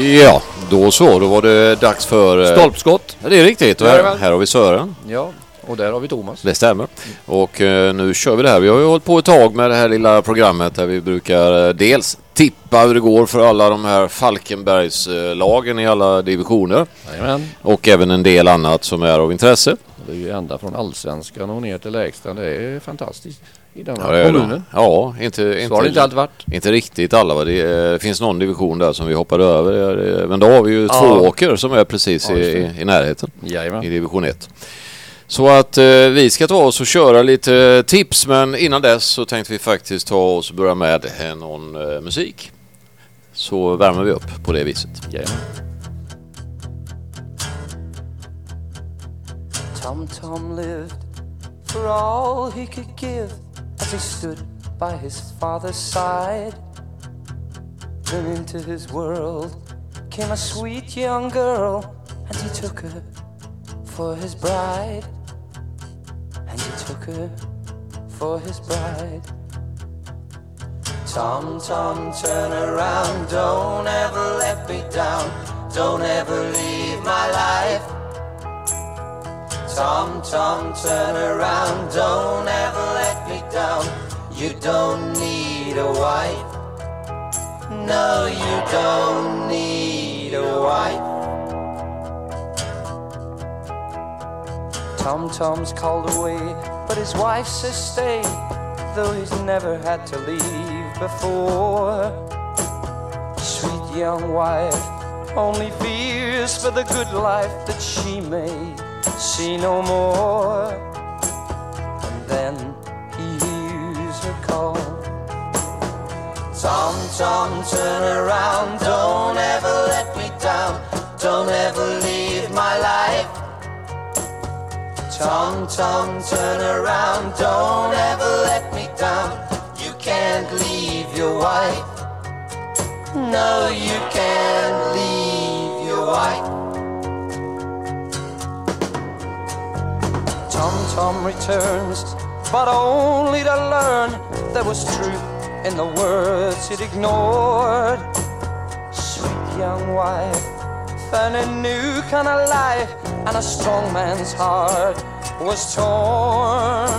Ja, då så. Då var det dags för... eh, Stolpskott. Ja, det är riktigt. Och här, här har vi Sören. Ja, och där har vi Thomas. Det stämmer. Och eh, nu kör vi det här. Vi har ju hållit på ett tag med det här lilla programmet där vi brukar eh, dels tippa hur det går för alla de här Falkenbergslagen i alla divisioner. Jajamän. Och även en del annat som är av intresse. Det är ju ända från allsvenskan och ner till lägsta. Det är fantastiskt i denna Ja, det är det. kommunen. Ja, inte, Så har det inte, inte alltid varit. inte riktigt alla. Va? Det eh, finns någon division där som vi hoppade över. Det är- Men då har vi ju Ja. två åker som är precis Ja, i, i, i närheten. i Jajamän. division 1. Så att eh, vi ska ta oss och köra lite tips men innan dess så tänkte vi faktiskt ta oss och börja med eh, någon eh, musik. Så värmer vi upp på det viset. Jajamän. Tom Tom lived for all he could give as he stood by his father's side. Then into his world came a sweet young girl, and he took her for his bride. And he took her for his bride. Tom, Tom, turn around, don't ever let me down, don't ever leave my life. Tom, Tom, turn around, don't ever let down. You don't need a wife. No, you don't need a wife. Tom Tom's called away, but his wife says stay, though he's never had to leave before. Sweet young wife only fears for the good life that she may see no more. Tom, Tom, turn around, don't ever let me down, don't ever leave my life. Tom, Tom, turn around, don't ever let me down, you can't leave your wife. No, you can't leave your wife. Tom Tom returns, but only to learn there was truth in the words he'd ignored. Sweet young wife found a new kind of life, and a strong man's heart was torn.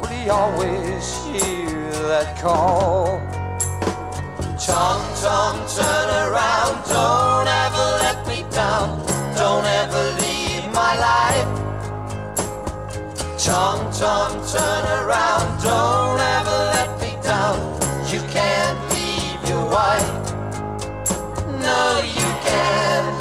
Would he always hear that call? Tom, Tom, turn around, don't ever let me down, don't ever leave my life. Tom, Tom, turn around, don't ever. You can't leave your wife. No, you can't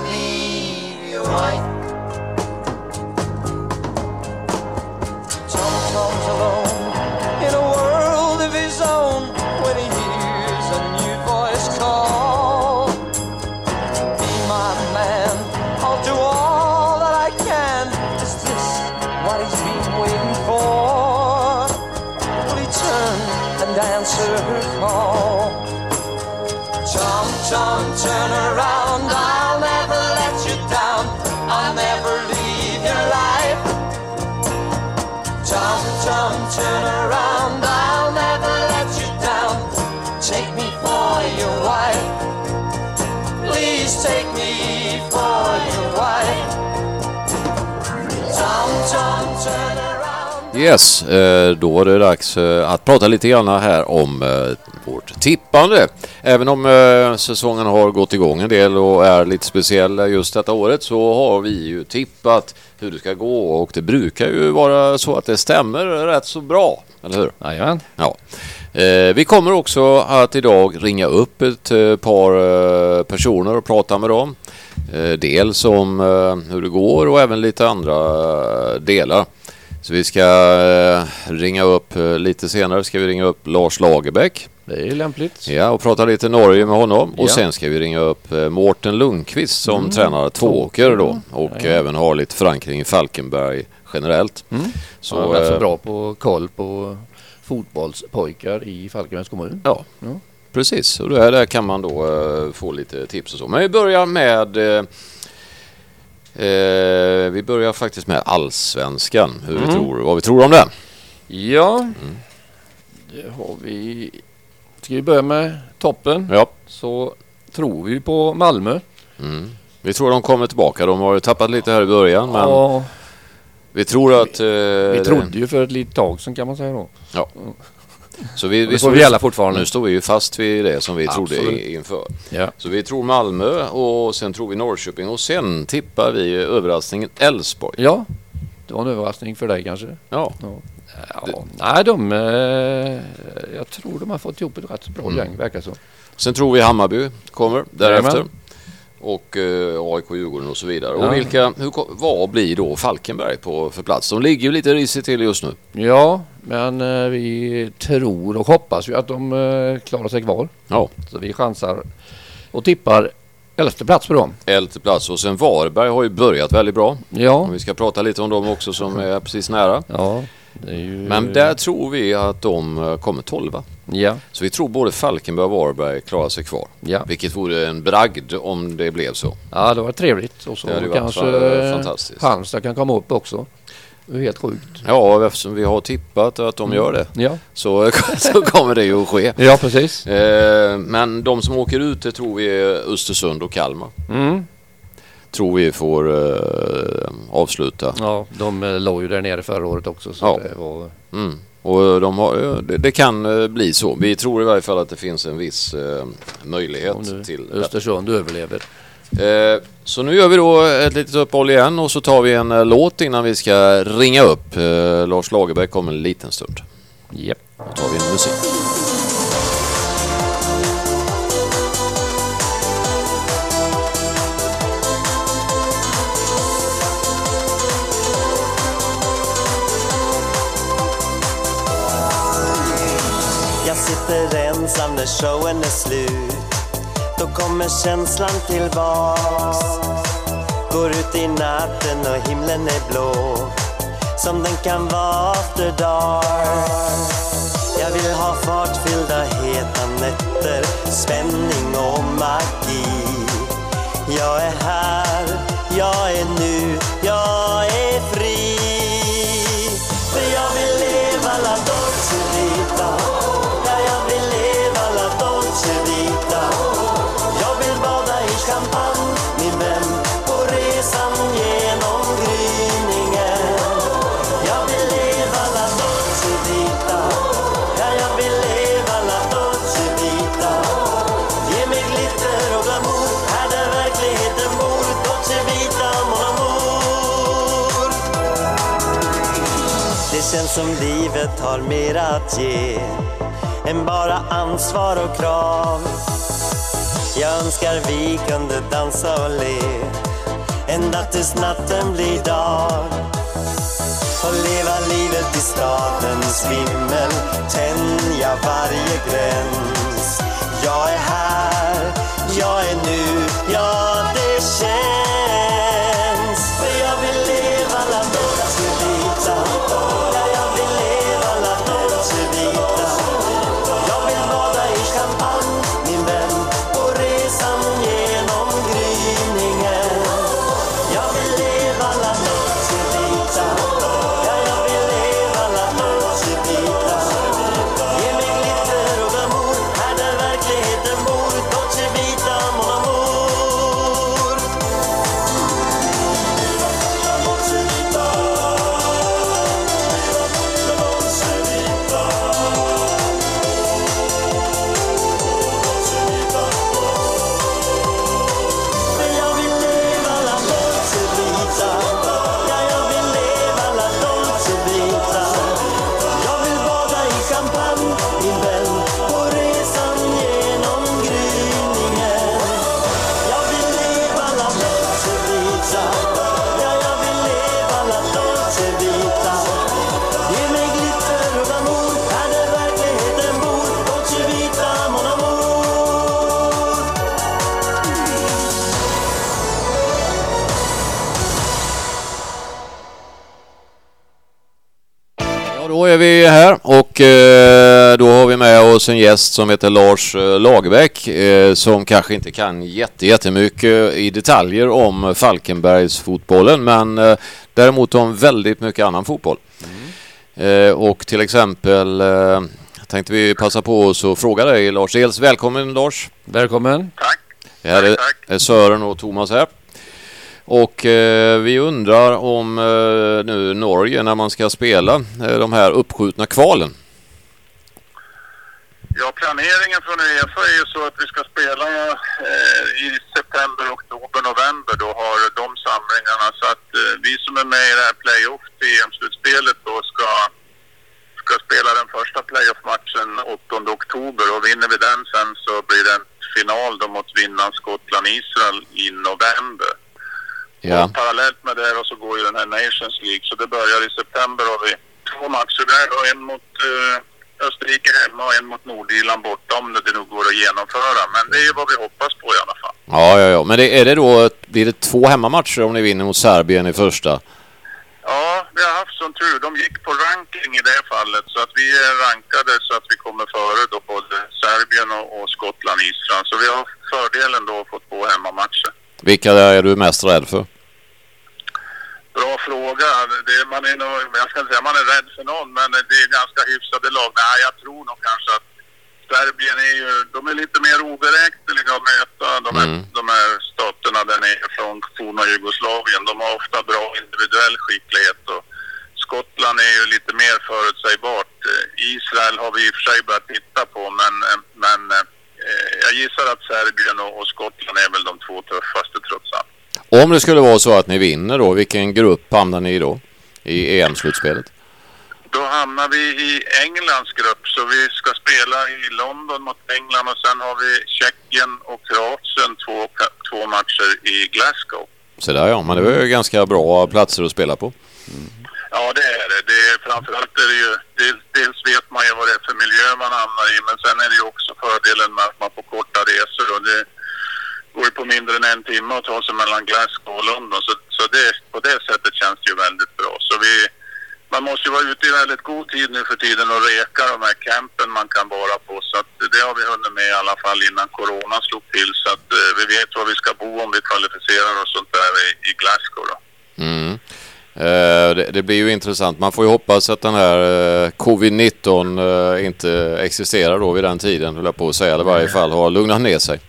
Yes, eh, då är det dags eh, att prata lite grann här om eh, vårt tippande. Även om säsongen har gått igång en del och är lite speciell just detta året så har vi ju tippat hur det ska gå och det brukar ju vara så att det stämmer rätt så bra, eller hur? Jajamän. Ja. Vi kommer också att idag ringa upp ett par personer och prata med dem. Dels om hur det går och även lite andra delar. Så vi ska eh, ringa upp eh, lite senare ska vi ringa upp Lars Lagerbäck Det är lämpligt. ja, och prata lite Norge med honom. Och Ja. sen ska vi ringa upp eh, Mårten Lundqvist som Mm. tränar Tvååker då och Ja, ja. även har lite förankring i Falkenberg generellt. Mm. Så, Han är rätt så bra på koll på fotbollspojkar i Falkenbergs kommun. Ja, Ja. precis. Och där, där kan man då få lite tips och så. Men vi börjar med eh, vi börjar faktiskt med allsvenskan. Hur vi Mm. tror, vad vi tror om det. Ja, det har vi. Ska vi börja med toppen Ja, så tror vi på Malmö. Mm. Vi tror de kommer tillbaka. De har ju tappat lite här i början men Ja, vi tror att... Eh, vi trodde ju för ett litet tag sedan kan man säga då. Så vi, vi ju- gälla fortfarande. Nu står vi ju fast vid det som vi trodde Absolut. i- inför. Ja. Så vi tror Malmö och sen tror vi Norrköping och sen tippar vi överraskningen Elfsborg. ja, det var en överraskning för dig kanske. Ja. Ja, nej, de... Eh, jag tror de har fått ihop ett rätt bra Mm. gäng, verkar så. Sen tror vi Hammarby kommer därefter. Jajamän. Och eh, AIK, Djurgården och så vidare. Ja. Och vilka, hur, vad blir då Falkenberg på för plats? De ligger ju lite risigt till just nu. Ja, men eh, vi tror och hoppas ju att de eh, klarar sig kvar. Ja, Så vi chansar och tippar elfte plats på dem. elfte plats. Och sen Varberg har ju börjat väldigt bra. Ja, Och vi ska prata lite om dem också som är precis nära. ja ju... Men där tror vi att de eh, kommer tolva. Ja, Så vi tror både Falkenberg och Varberg klarar sig kvar. ja. Vilket vore en bragd om det blev så. ja, det var trevligt. Och så varit kanske eh, fantastiskt. Halmstad kan komma upp också. Det är helt sjukt. Ja, eftersom vi har tippat att de gör det Ja, så, så kommer det ju att ske. ja precis. Eh, men de som åker ut det tror vi är Östersund och Kalmar. Mm. Tror vi får eh, avsluta. Ja, de eh, låg ju där nere förra året också. Så Ja. det var... Mm. Och de har, eh, det, det kan eh, bli så. Vi tror i varje fall att det finns en viss eh, möjlighet nu till. Östersund överlever. Eh, så nu gör vi då ett litet uppehåll igen och så tar vi en eh, låt innan vi ska ringa upp. Eh, Lars Lagerberg kommer en liten stund. Japp. Då tar vi en musik. Sitter ensam när showen är slut. Då kommer känslan tillbaks Går ut i natten och himlen är blå. Som den kan vara after dark. Jag vill ha fartfyllda heta nätter. Spänning och magi. Jag är här, jag är nu, som livet har mer att ge än bara ansvar och krav. Jag önskar vi kunde dansa och le ända tills natten blir dag. Och leva livet i stadens vimmel, tänja varje gräns. Jag är här, jag är nu, ja och eh, då har vi med oss en gäst som heter Lars eh, Lagerbäck eh, som kanske inte kan jätte, jättemycket i detaljer om Falkenbergs fotbollen men eh, däremot om väldigt mycket annan fotboll. Eh, och till exempel tänkte vi passa på oss och fråga dig Lars. Dels välkommen Lars. Välkommen. Det här är, är Sören och Thomas här. Och eh, vi undrar om eh, nu Norge när man ska spela eh, de här uppskjutna kvalen. Ja, planeringen från Uefa är ju så att vi ska spela eh, i september, oktober, november. Då har de samlingarna. Så att eh, vi som är med i det här playoff EM-slutspelet då ska, ska spela den första playoff-matchen 8 oktober. Och vinner vi den sen så blir det en final då mot vinnaren Skottland-Israel i november. Ja. Och parallellt med det så går ju den här Nations League. Så det börjar i september har vi två matcher där och en mot eh, Österrike hemma och en mot Nordirland borta om det nu går att genomföra. Men det är ju vad vi hoppas på i alla fall. Ja, ja, ja. Men det, är det då, blir det två hemmamatcher om ni vinner mot Serbien i första? Ja, vi har haft sån tur. De gick på ranking i det fallet så att vi är rankade så att vi kommer före då både Serbien och, och Skottland, Israel. Så vi har fördelen då att få två hemmamatcher. Vilka är du mest rädd för? Bra fråga. Det, man är nog, jag ska inte säga man är rädd för någon, men det är ganska hyfsade lag. Nej, jag tror nog kanske att Serbien är ju, de är lite mer oberäkneliga att möta. De, här, mm. de här staterna där nere från forna Jugoslavien. De har ofta bra individuell skicklighet och Skottland är ju lite mer förutsägbart. Israel har vi i och för sig börjat titta på, men, men eh, jag gissar att Serbien och, och Skottland är väl de två tuffaste trots allt. Om det skulle vara så att ni vinner då, vilken grupp hamnar ni i då? I EM-slutspelet? Då hamnar vi i Englands grupp så vi ska spela i London mot England och sen har vi Tjeckien och Kroatien två, två matcher i Glasgow. Så där ja, men det är ju ganska bra platser att spela på. Mm. Ja det är det. det är, framförallt är det ju, dels, dels vet man ju vad det är för miljö man hamnar i men sen är det ju också fördelen med att man får korta resor och det går ju på mindre än en timme att ta sig mellan Glasgow och London så, så det, på det sättet känns det ju väldigt bra. Så vi man måste ju vara ute i väldigt god tid nu för tiden och reka de här campen man kan vara på. Så att det har vi hunnit med i alla fall innan corona slog till. Så att eh, vi vet var vi ska bo om vi kvalificerar oss sånt där i, i Glasgow då. Mm. Eh, det, det, blir ju intressant. Man får ju hoppas att den här eh, covid-19 eh, inte existerar då vid den tiden, höll jag på att säga. Eller i varje fall har lugnat ner sig.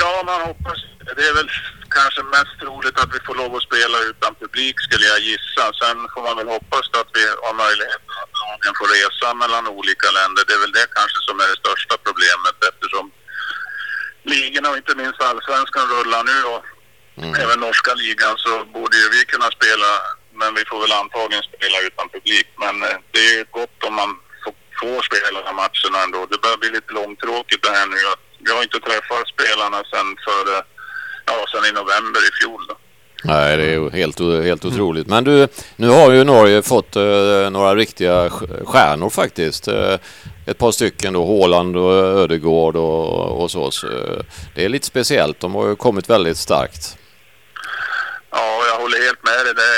Ja, man hoppas. Det är väl kanske mest troligt att vi får lov att spela utan publik skulle jag gissa. Sen får man väl hoppas att vi har möjlighet att lagen får resa mellan olika länder. Det är väl det kanske som är det största problemet eftersom ligorna och inte minst allsvenskan rullar nu och mm. även norska ligan så borde ju vi kunna spela men vi får väl antagligen spela utan publik. Men eh, det är gott om man får spela de här matcherna ändå. Det börjar bli lite långtråkigt det här nu. Vi har inte träffat spelarna sen före ja, sen i november i fjol. Då. Nej, det är ju helt, helt otroligt. Men du, nu har ju Norge fått uh, några riktiga stjärnor faktiskt. Uh, ett par stycken då, Håland och Ödegård och, och så. så uh, det är lite speciellt. De har ju kommit väldigt starkt. Ja, jag håller helt med dig. Det,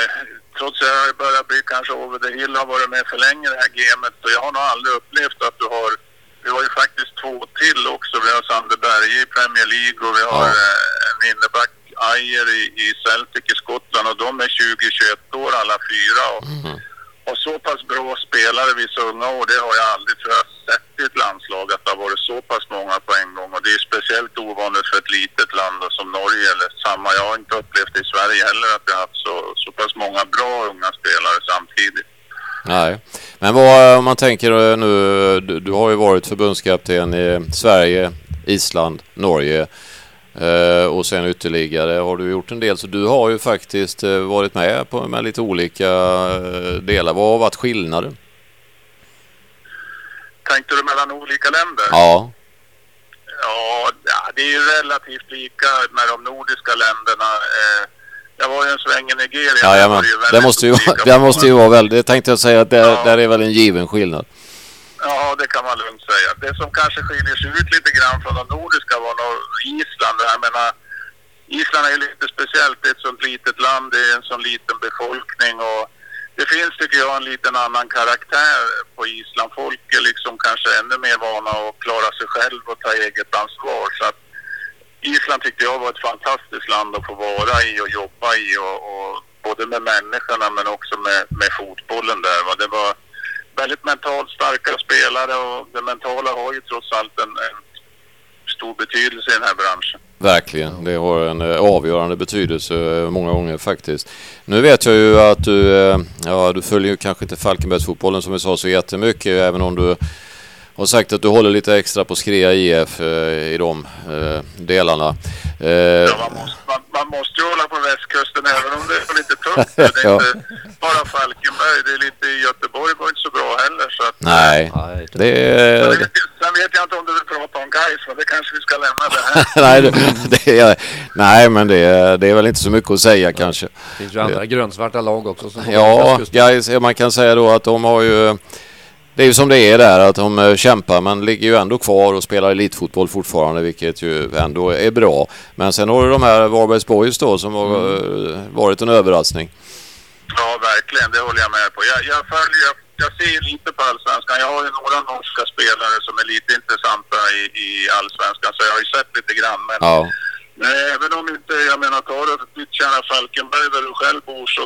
trots att jag börjar bli kanske over the hill har varit med för länge i det här gamet. Och jag har nog aldrig upplevt att du har vi har ju faktiskt två till också. Vi har Sander Berge i Premier League och vi har ja. Eh, en inneback Ayer i, i Celtic i Skottland och de är 20-21 år alla fyra. Och, mm. och så pass bra spelare vid så unga år, det har jag aldrig tror jag sett i ett landslag att det har varit så pass många på en gång. Och det är speciellt ovanligt för ett litet land som Norge eller samma. Jag har inte upplevt det i Sverige heller att vi har haft så, så pass många bra unga spelare samtidigt. Nej, men vad om man tänker eh, nu, du, du har ju varit förbundskapten i Sverige, Island, Norge eh, och sen ytterligare har du gjort en del. Så du har ju faktiskt eh, varit med på med lite olika eh, delar. Vad har varit skillnaden? Tänkte du mellan olika länder? Ja. Ja, det är ju relativt lika med de nordiska länderna. Eh, jag var ju en sväng i Nigeria. Ja, det, måste ju, det måste ju vara väldigt... Det tänkte jag säga att det, ja. där är väl en given skillnad. Ja, det kan man lugnt säga. Det som kanske skiljer sig ut lite grann från de nordiska var nog Island. Jag menar, Island är ju lite speciellt. Det är ett sånt litet land, det är en sån liten befolkning och det finns, tycker jag, en liten annan karaktär på Island. Folk är liksom kanske ännu mer vana att klara sig själv och ta eget ansvar. Så att Island tyckte jag var ett fantastiskt land att få vara i och jobba i och, och både med människorna men också med, med fotbollen där. Va? Det var väldigt mentalt starka spelare och det mentala har ju trots allt en, en stor betydelse i den här branschen. Verkligen, det har en eh, avgörande betydelse eh, många gånger faktiskt. Nu vet jag ju att du, eh, ja du följer ju kanske inte Falkenbergsfotbollen som vi sa så jättemycket även om du har sagt att du håller lite extra på Skrea IF i de delarna. Ja, man, måste, man, man måste ju hålla på västkusten även om det är lite tufft. Det är Ja. inte bara Falkenberg, det är lite i Göteborg var inte så bra heller. Så att, Nej, Nej, det Sen är... vet, sen vet jag inte om du vill prata om Gais, men det kanske vi ska lämna det här. nej, det, det är, nej, men det är, det är väl inte så mycket att säga kanske. Det finns ju andra grönsvarta lag också. Som Ja, guys, man kan säga då att de har ju... Det är ju som det är där, att de eh, kämpar men ligger ju ändå kvar och spelar elitfotboll fortfarande, vilket ju ändå är bra. Men sen har du de här Varbergs Boys då som har eh, varit en överraskning. Ja, verkligen. Det håller jag med på. Jag, jag följer, jag, jag ser lite på allsvenskan. Jag har ju några norska spelare som är lite intressanta i, i allsvenskan, så jag har ju sett lite grann. Men Ja, nej, även om inte, jag menar, tar du ditt kära Falkenberg där du själv bor så,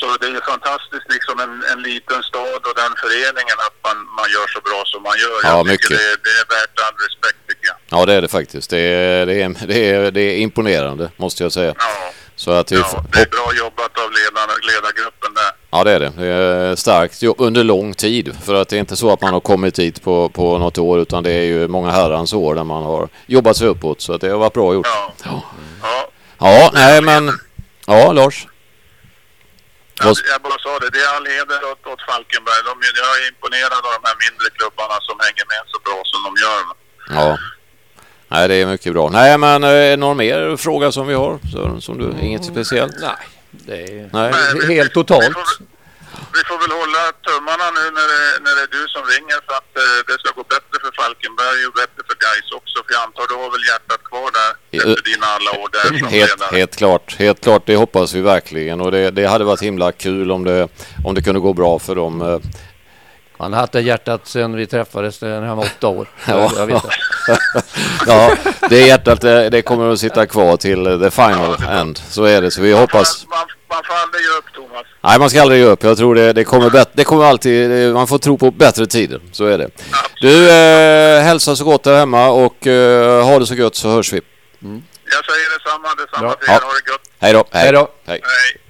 så det är ju fantastiskt liksom en, en liten stad och den föreningen att man, man gör så bra som man gör. Ja, jag mycket. det, det är värt all respekt tycker jag. ja det är det faktiskt. Det är, det är, det är, det är imponerande måste jag säga. Ja, Så att vi ja det är bra jobbat av ledarna, ledargruppen där. Ja det är det. Det är starkt under lång tid. För att det är inte så att man har kommit hit på, på något år utan det är ju många herrans år där man har jobbat sig uppåt. Så att det har varit bra gjort. Ja. ja. Ja, nej men... Ja, Lars. Jag, jag bara sa det, det är all heder åt, åt Falkenberg. De, jag är imponerad av de här mindre klubbarna som hänger med så bra som de gör. Ja. Nej, det är mycket bra. Nej, men eh, är det någon mer fråga som vi har? Så, som du, inget speciellt? Nej, det är Nej. Helt Vi totalt. Vi får väl hålla tummarna nu när det, när det är du som ringer för att eh, det ska gå bättre för Falkenberg och bättre för Gais också. För jag antar du har väl hjärtat kvar där efter dina alla år där som Helt, ledare. helt klart. Helt klart. Det hoppas vi verkligen. Och det, det hade varit himla kul om det, om det kunde gå bra för dem. Han har haft det hjärtat sedan vi träffades när han var åtta år. Ja. Jag, vet det. Ja, det hjärtat det, det kommer att sitta kvar till the final end. Så är det. Så vi hoppas... Man, man, man får aldrig ge upp Thomas. Nej, man ska aldrig ge upp. Jag tror det, det kommer bättre. Det kommer alltid... Man får tro på bättre tider. Så är det. Du, eh, hälsa så gott där hemma och eh, ha det så gött så hörs vi. Jag säger detsamma, detsamma Bra. till er. Ja. Ha det gott. Hej då. Hej då. Hej. Hej.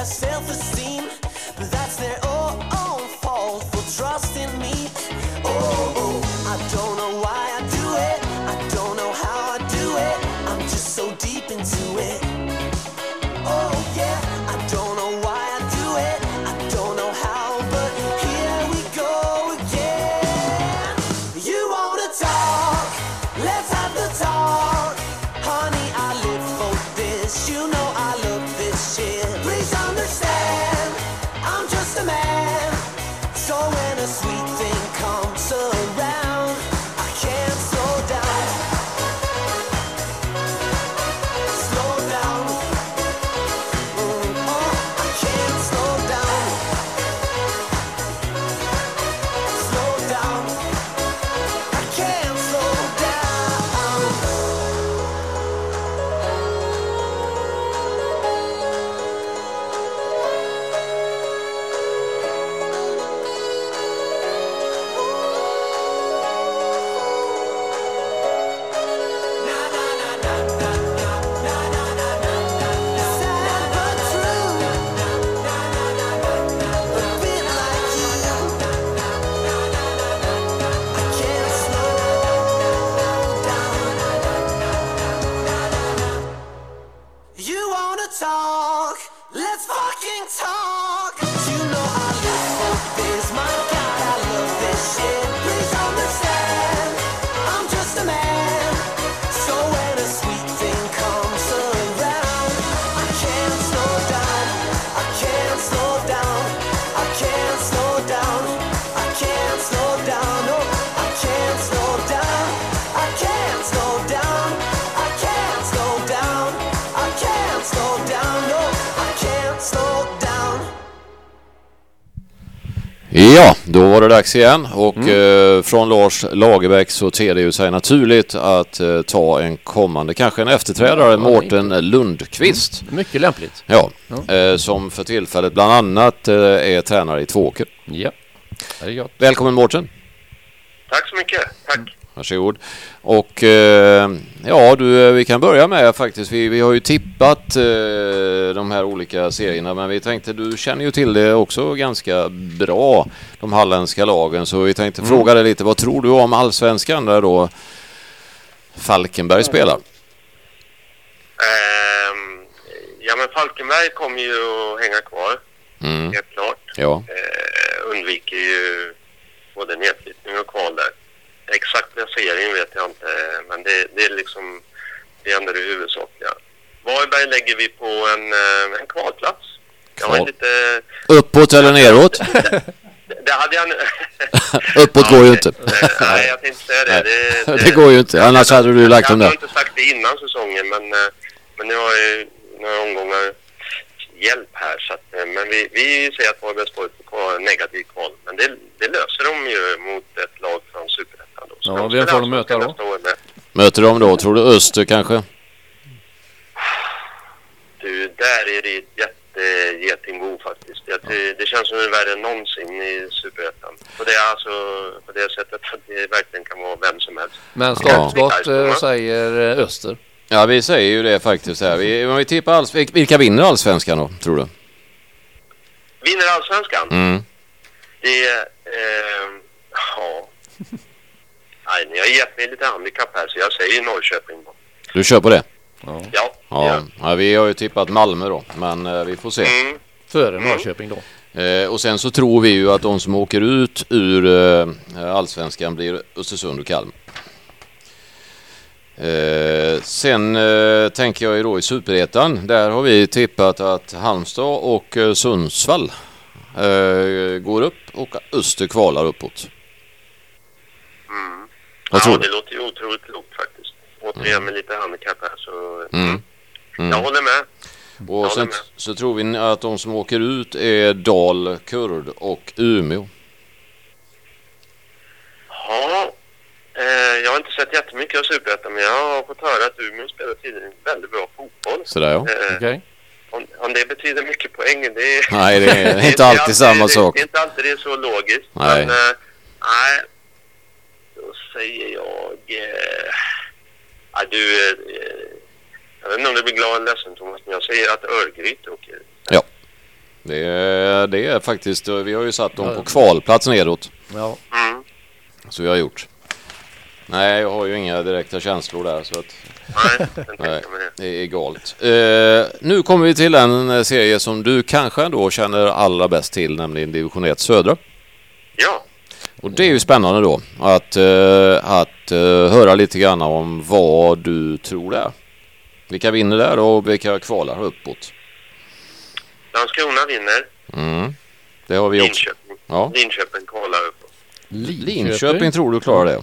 Their self-esteem, but that's their own, fault for trusting me. Oh, oh, I don't know why I do it. I don't know how I do it. I'm just so deep into Ja, då var det dags igen och eh, från Lars Lagerbäck så ter det ju sig naturligt att eh, ta en kommande, kanske en efterträdare, Ja, Mårten Lundqvist. Mycket lämpligt. Ja, Ja. eh, som för tillfället bland annat eh, är tränare i Tvååker. Ja, det är gott. Välkommen Mårten! Tack så mycket. Tack. Varsågod. Och eh, ja, du, eh, vi kan börja med faktiskt. Vi, vi har ju tippat eh, de här olika serierna, men vi tänkte du känner ju till det också ganska bra, de halländska lagen. Så vi tänkte fråga dig lite, vad tror du om allsvenskan där då Falkenberg spelar? Ehm, ja, men Falkenberg kommer ju att hänga kvar, Mm. helt klart. Ja, Eh, undviker ju både nedflyttning och kval där. Exakta serien vet jag inte, men det, det är liksom det ändå det huvudsakliga. Varberg lägger vi på en, eh, en kvalplats. Jag Kval. lite... uppåt eller neråt? Det hade jag nu... Uppåt går ju inte. Nej, jag tänkte säga det. Det, Det går ju inte, annars hade du lagt dem Jag där. har inte sagt det innan säsongen, men, eh, men nu har jag ju några omgångar hjälp här. Så att, eh, men vi, vi säger att Varbergs Sport får negativ kval. Men det, det löser de ju mot ett lag från. Så Ja, vem får de möta då? Möter de då, tror du Öster kanske? Du, där är det ett jättegetingbo faktiskt. Det, det, det känns som det är värre än någonsin i Superettan. På det, alltså, på det sättet att det verkligen kan vara vem som helst. Men startskott eh, säger eh, Öster. Ja, vi säger ju det faktiskt här. Vi, om vi tippar alls, vilka vinner allsvenskan då, tror du? Vinner allsvenskan? Mm. Det är... Eh, ja... Nej, ni har gett mig lite handikapp här så jag säger Norrköping då. Du kör på det? Ja. Ja. Ja, ja vi har ju tippat Malmö då, men eh, vi får se. Mm. Före Norrköping då. Eh, och sen så tror vi ju att de som åker ut ur eh, allsvenskan blir Östersund och Kalmar. Eh, sen eh, tänker jag ju då i superettan. Där har vi tippat att Halmstad och eh, Sundsvall eh, går upp och Öster kvalar uppåt. Mm. Vad ja, tror du? det låter ju otroligt klokt faktiskt. Återigen med lite handikapp här så... Mm. Jag Mm. håller med. Och håller sen med. så tror vi att de som åker ut är Dal, Kurd och Umeå. Ja, eh, jag har inte sett jättemycket av Superettan men jag har fått höra att Umeå spelar tydligen väldigt bra fotboll. Sådär ja. Eh, Okej. om, om det betyder mycket poäng, det är... Nej, det är inte alltid samma sak. Det är inte alltid det är så logiskt. Nej. Men, eh, nej, säger jag... Eh, ja, du, eh, jag vet inte om du blir glad eller ledsen Thomas, men jag säger att Örgryte åker. Det är, det är faktiskt, vi har ju satt dem på kvalplats nedåt. Ja. Mm. Så vi har gjort. Nej, jag har ju inga direkta känslor där så att Nej, Nej. det. är egalt. Eh, nu kommer vi till en eh, serie som du kanske ändå känner allra bäst till, nämligen Division 1 Södra. Ja, Och det är ju spännande då att, eh, att eh, höra lite grann om vad du tror det är. Vilka vinner där och vilka kvalar uppåt? Landskrona vinner. Mm. Det har vi också. Linköping, Ja. Linköping kvalar upp. Linköping tror du klarar det?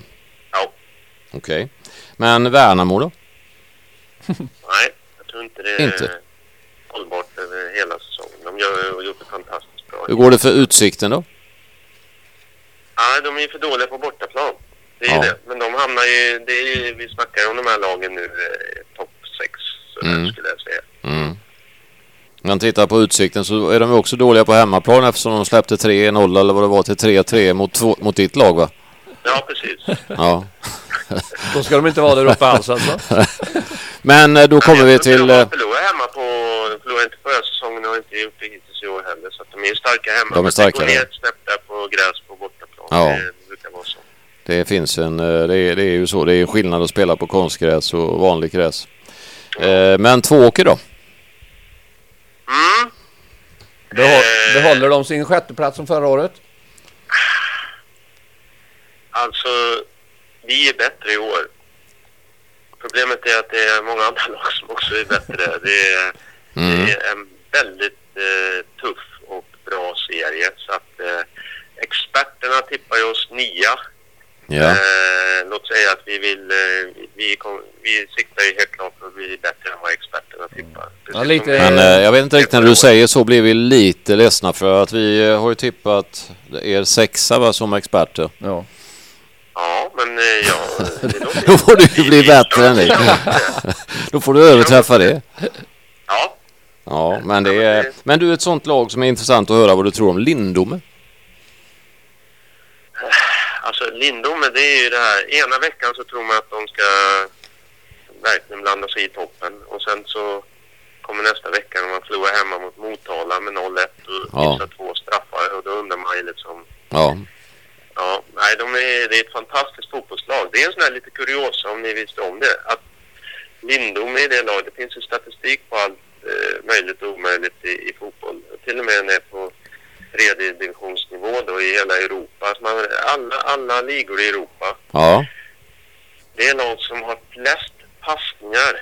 Ja. Okej. Men Värnamo då? Nej, jag tror inte det är Inte? hållbart över hela säsongen. De gör, har gjort det fantastiskt bra. Hur går det för Utsikten då? Nej, de är ju för dåliga på bortaplan. Det är Ja. det. Men de hamnar ju, det är ju, vi snackar ju om de här lagen nu, eh, topp sex sådär Mm. skulle jag säga. Mm. Om man tittar på Utsikten så är de ju också dåliga på hemmaplan eftersom de släppte 3-0 eller vad det var till 3-3 mot, två- mot ditt lag va? Ja, precis. Ja. Då ska de inte vara där uppe alls alltså. Men eh, då kommer vi Jag tror till... De eh, har förlorat hemma på, de förlorade inte förra säsongen och har inte gjort det hittills i år heller. Så att de är ju starka hemma. De är Men starka, Det går ner ja. ett snäpp där på gräs på. Ja. Det brukar vara så. Det finns en... eh, Det är, det är ju så. Det är skillnad att spela på konstgräs och vanlig gräs. Eh, Men Tvååker då? Mm. Behåll, Eh. behåller de sin sjätteplats som förra året? Alltså, vi är bättre i år. Problemet är att det är många andra lag som också är bättre. Det är, Mm. det är en väldigt eh, tuff och bra serie. Så att eh, experterna tippar ju oss nia. Ja. Eh, låt säga att vi vill, eh, vi, kom, vi siktar ju helt klart på att bli bättre än vad experterna tippar. Ja, lite- Men eh, jag vet inte riktigt när du säger så blir vi lite ledsna för att vi eh, har ju tippat er sexa va, som experter. Ja. Ja, men eh, ja... Då får du ju bli bättre än det. Då får du överträffa det. Ja, Ja, men det är... Men du, ett sånt lag som är intressant att höra vad du tror om Lindome. Alltså Lindome det är ju det här. Ena veckan så tror man att de ska verkligen blanda sig i toppen och sen så kommer nästa vecka när man förlorar hemma mot Motala med 0-1 och Ja. missar två straffar och då undrar man ju liksom Ja, Ja, nej, de är, det är ett fantastiskt fotbollslag. Det är en sån här lite kuriosa om ni visste om det. Att Lindom i det laget, det finns ju statistik på allt eh, möjligt och omöjligt i, i fotboll. Till och med ner på tredje divisionsnivå då i hela Europa. Man, alla, alla ligor i Europa, ja, det är lag som har flest passningar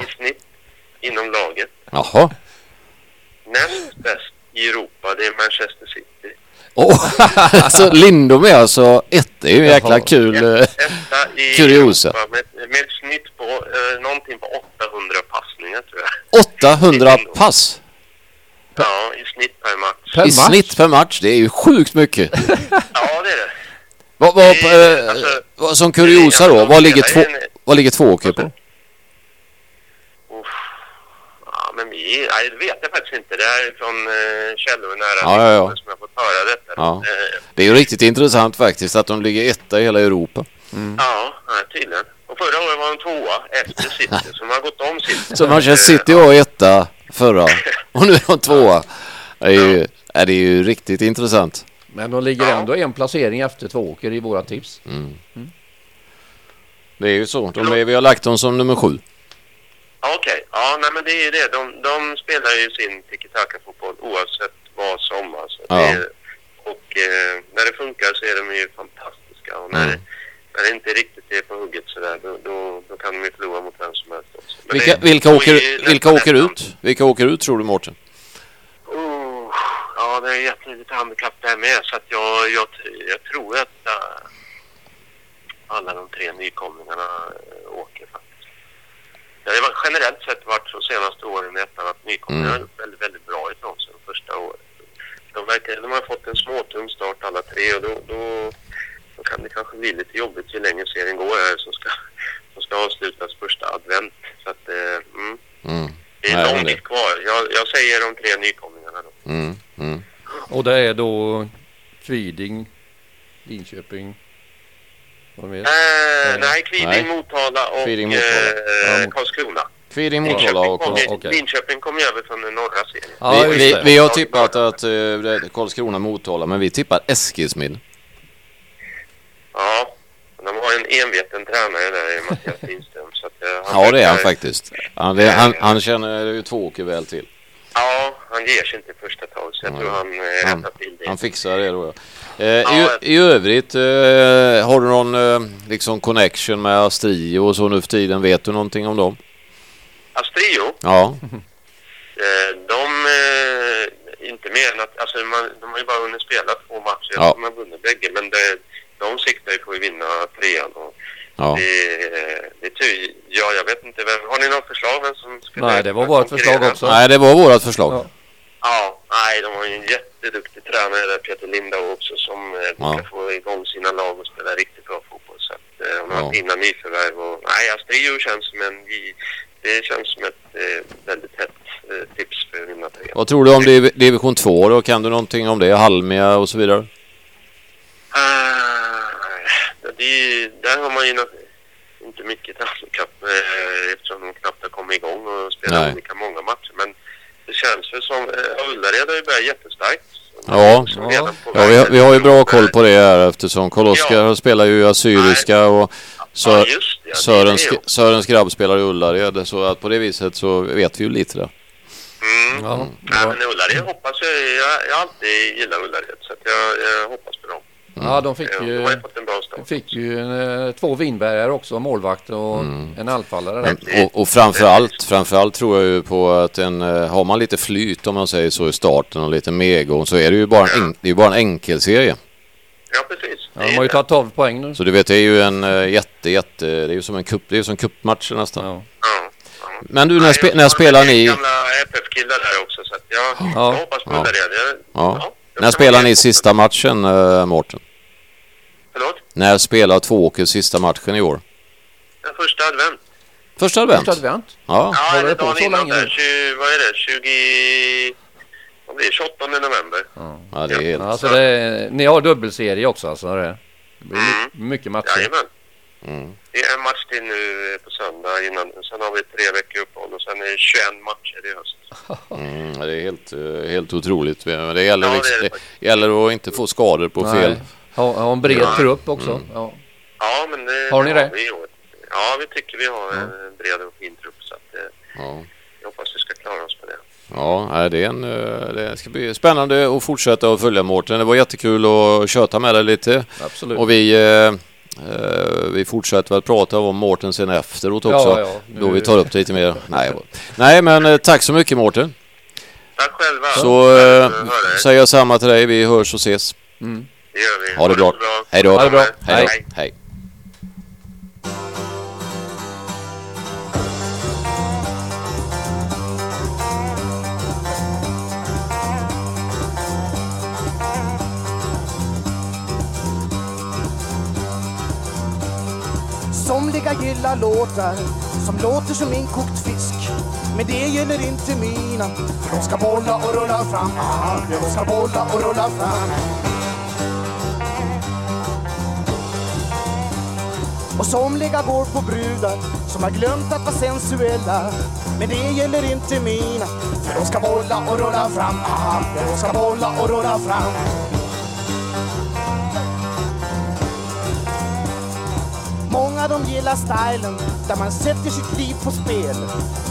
i snitt inom laget. jaha. Näst bäst i Europa, det är Manchester City. Oh, alltså Lindome är alltså ett. Det är ju en jäkla kul... eh, Kuriosa. Med, med ett snitt på eh, någonting på 800 passningar tror jag. 800 pass Ja, i snitt per match. Per i match? snitt per match. Det är ju sjukt mycket. Ja, det är det. Vad, vad, eh, alltså- vad, som kuriosa då, vad ligger, två, en- vad ligger tvååker på? Uff. Ja, men vi, nej, det vet jag faktiskt inte. Det är från eh, källor nära Ja, ja, ja. som jag fått höra detta. Ja. Eh, Det är ju riktigt intressant faktiskt att de ligger etta i hela Europa. ja, nej, tydligen. Och förra året var de tvåa efter City, som har gått om City. Så Manchester Eh, City var etta förra och nu är de tvåa. Det är ju, är det är ju riktigt intressant. Men de ligger ändå en placering efter Tvååker i våra tips. Det är ju så. De är, vi har lagt dem som nummer sju. Ja, Okej, ja, nej, men det är ju det. De, de spelar ju sin tiki-taka-fotboll oavsett vad som. Alltså. Ja. Det är, och eh, när det funkar så är de ju fantastiska. Och när, Mm. När det inte riktigt är på hugget sådär, då, då, då kan de ju förlora mot vem som helst också. Men Vilka, det- vilka, är åker, vilka åker ut? Vilka åker ut tror du Mårten? Oh, ja, det är gett mig lite handikapp där med. Så att jag, jag, jag tror att äh, alla de tre nykomlingarna äh, åker faktiskt. Det har generellt sett varit så senaste åren i ettan att nykomlingarna Mm. gjort väldigt, väldigt bra ifrån sig de första året. De, verkar, de har fått en småtung start alla tre och då, då, då kan det kanske bli lite jobbigt ju längre serien går här som ska, som ska avslutas första advent. Så att, eh, mm, Mm. det är Nej, lång kvar. Jag, jag säger de tre nykomlingarna då. Mm. Mm. Och det är då Kviding, Linköping. Vad mer? Eh, nej, Kviding, Nej. Motala och Kviding, Motala. Eh, Ja, Karlskrona. Kviding, Motala och ju- okej. Linköping kom ju över från den norra serien. Ja, vi, vi, vi har tippat att uh, det är Karlskrona Motala men vi tippar Eskilsmin. Ja, de har en enveten tränare där, Mattias Lindström. Så att, eh, Ja det är han faktiskt. Han, det, han, han känner ju Tvååker väl till. Ja, han ger sig inte första taget så jag Nej. tror han eh, Han- till det. Han fixar det då ja. Eh, Ja, i, I övrigt, eh, har du någon eh, liksom connection med Astrio och så nu för tiden? Vet du någonting om dem? Astrio, Ja, eh, de, eh, inte mer än att, alltså man, de har ju bara hunnit spela två matcher. Ja. de har vunnit bägge, men det, de siktar ju på att vinna trean. Och ja. det, det ty, ja, jag vet inte vem, har ni något förslag vem som skulle Nej, det var vårt förslag också. Nej, det var vårat förslag. Ja. Ja, nej, de har ju en jätteduktig tränare där, Peter Lindau också, som eh, Ja. ska få igång sina lag och spela riktigt bra fotboll. Så att, eh, de har Ja. haft fina nyförvärv och nej, Astrio känns som en, det känns som ett eh, väldigt hett eh, tips för att vinna trean. Vad tror du om div division 2 då? Kan du någonting om det? Halmia och så vidare? Det, där har man ju inte mycket handikapp eh, eftersom de knappt har kommit igång och spelar Nej. olika många matcher. Men det känns väl som, eh, Ullared har ju börjat jättestarkt. Ja. Ja. Ja, vi, har, vi har ju bra koll på det här eftersom Karl-Oskar Ja. spelar ju assyriska och Sö Ja, det. Det Sörens, det. Sörens grabb spelar i Ullared så att på det viset så vet vi ju lite där. Mm. Ja, Nej, ja. men Ullared hoppas jag, jag, jag alltid gillat Ullared så att jag, jag hoppas på dem. Ja, de fick Ja, ju, de fick ju en, eh, två Winbergare också, målvakt och en anfallare. där. Men, och, och framförallt, framförallt tror jag ju på att en, eh, har man lite flyt om man säger så i starten och lite medgång så är det ju bara en, det är ju bara en enkelserie. Ja, precis. Ja, de har ju tagit 12 poäng nu. Så du vet det är ju en eh, jätte, jätte, det är ju som en kupp, det är ju som cupmatcher nästan. Ja. Ja. Men du, när, spe, jag när spelar ni? gamla FF-killar där också så att jag, Ja. jag hoppas på Ja. det. Jag, Ja. det När spelar ni sista matchen, uh, Mårten? När spelar Tvååker sista matchen i år? Den första advent. Första advent? Första advent. Ja. Ja, eller på dagen så innan där. nu? 20, vad är det? 20... Vad blir det? 28 november. ja, det är helt... Alltså det är, ni har dubbelserie också alltså? Det det blir Mm. my- mycket matcher. Jajamän. Mm. Det är en match till nu eh, på söndag innan. Sen har vi tre veckor uppehåll och sen är det 21 matcher i höst. Mm, det är helt, eh, helt otroligt. Det gäller, Ja, det liksom, är det det gäller att inte få skador på fel. Ha, ha en bred Ja. trupp också. Ja. Ja, men det Har ni det? Vi ja, vi tycker vi har en bred och fin trupp så att eh, Ja. jag hoppas vi ska klara oss på det. Ja, det, är en, eh, det ska bli spännande att fortsätta att följa Mårten. Det var jättekul att köta med dig lite. Absolut. Och vi, eh, eh, vi fortsätter väl prata om Mårten sen efteråt också. Ja, ja, nu- Då vi tar upp det lite mer. Nej, nej men eh, tack så mycket Mårten. Tack själva. Så eh, er. säger jag samma till dig. Vi hörs och ses. Det gör vi. Ha det bra. Hej då. Ha det bra. Hej då. Hej. Hej. Somliga gillar låtar som låter som inkokt fisk. Men det gäller inte mina, för de ska bolla och rulla fram. Ah, de ska bolla och rulla fram. Och somliga går på brudar som har glömt att vara sensuella. Men det gäller inte mina, för de ska bolla och rulla fram. Ah, de ska bolla och rulla fram. Många de gillar stilen där man sätter sitt liv på spel.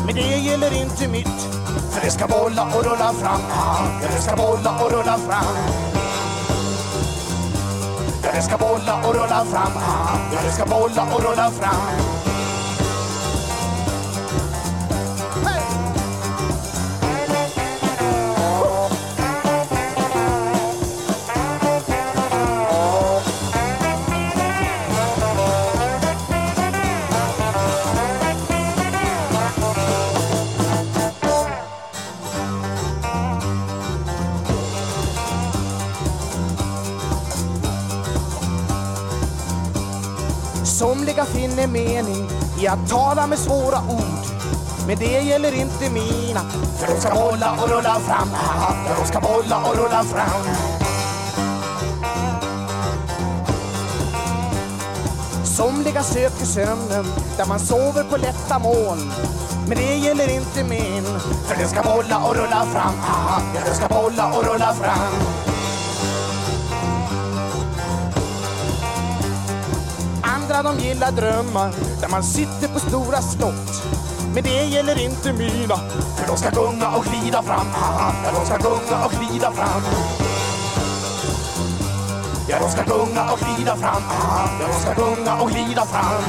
Men det gäller inte mitt, för det ska bolla och rulla fram. Aha, det ska bolla och rulla fram. Ja, det ska bolla och rulla fram. Ah, ja, det ska bolla och rulla fram. Finner mening i att tala med svåra ord. Men det gäller inte mina, för de ska bolla och rulla fram. För Ja, de ska bolla och rulla fram. Somliga söker sömnen där man sover på lätta moln. Men det gäller inte min, för den ska bolla och rulla fram. Ja, den ska bolla och rulla fram. Andra de gillar drömmar där man sitter på stora slott. Men det gäller inte mina, för de ska gunga och glida fram. Ah, Ja, de ska gunga och glida fram. Ja, de ska gunga och glida fram. Ah, Ja, de ska gunga och glida fram.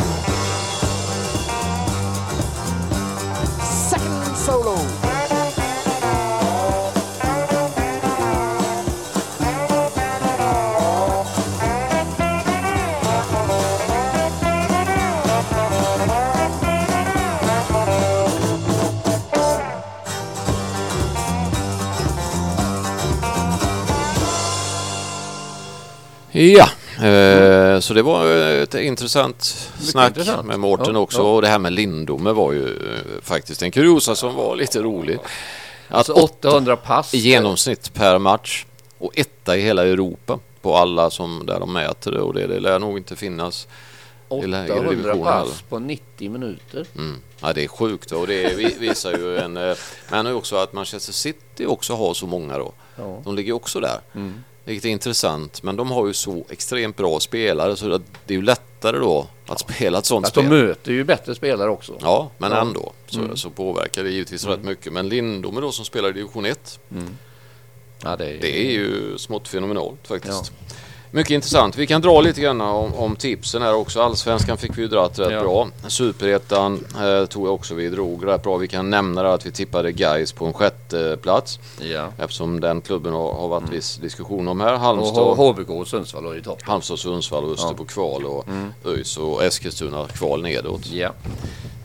Second solo. Ja, eh, så det var ett intressant snack intressant. med Mårten Ja, också. ja. Och det här med Lindome var ju eh, faktiskt en kuriosa som var lite rolig. Att Alltså 800 pass. i genomsnitt per match och etta i hela Europa på alla som där de mäter det och det, det lär nog inte finnas. i lä- i 800 revisionen pass på 90 minuter. Mm. Ja, det är sjukt och det vi- visar ju en... eh, Men också att Manchester City också har så många då. Ja. De ligger också där. Vilket är intressant. Men de har ju så extremt bra spelare så att det är ju lättare då att spela ett sånt de spel. möter ju bättre spelare också. Ja, men Ja. ändå så, så påverkar det givetvis rätt mycket. Men Lindome då som spelar i division 1, Ja, det, är, det är ju smått fenomenalt faktiskt. Mycket intressant. Vi kan dra lite grann om, om tipsen här också. Allsvenskan fick vi ju dratt rätt Ja. bra. Superettan eh, tog jag också vi drog rätt bra. Vi kan nämna det att vi tippade Gais på en sjätte plats Ja. eftersom den klubben har, har varit viss diskussion om här. Och Halmstad, HBK och Sundsvall har ju topp. Halmstad Sundsvall och Öster på kval och ÖIS och Eskilstuna kval nedåt. Ja.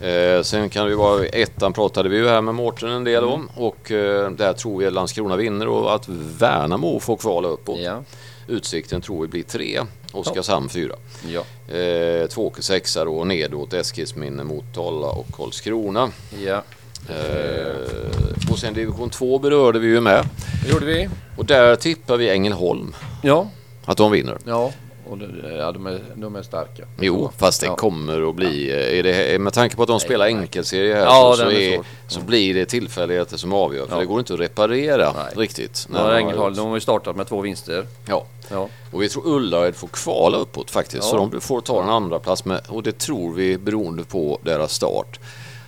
Eh, sen kan ju vara ettan pratade vi ju här med Mårten en del om och eh, där tror vi att Landskrona vinner och att Värnamo får kvala uppåt. Ja. Utsikten tror vi blir tre, Oskarshamn fyra. Ja. Eh, Tvååker sexa då nedåt Eskilsminne, Motala och Karlskrona. Ja. Eh, och sen division 2 berörde vi ju med Det gjorde vi. och där tippar vi Ängelholm Ja. att de vinner. Ja. Och ja, de, är, de är starka. Jo, fast det Ja. kommer att bli... eh, Är det, med tanke på att de spelar nej. enkelserie här Ja, så, så, är så blir det tillfälligheter som avgör. För Ja. det går inte att reparera Nej. riktigt. Ja, de Ängelholm, har de har ju startat med två vinster. Ja. Ja. Och vi tror Ullared får kvala uppåt faktiskt. Ja. Så de får ta en andra plats med, Och det tror vi beroende på deras start.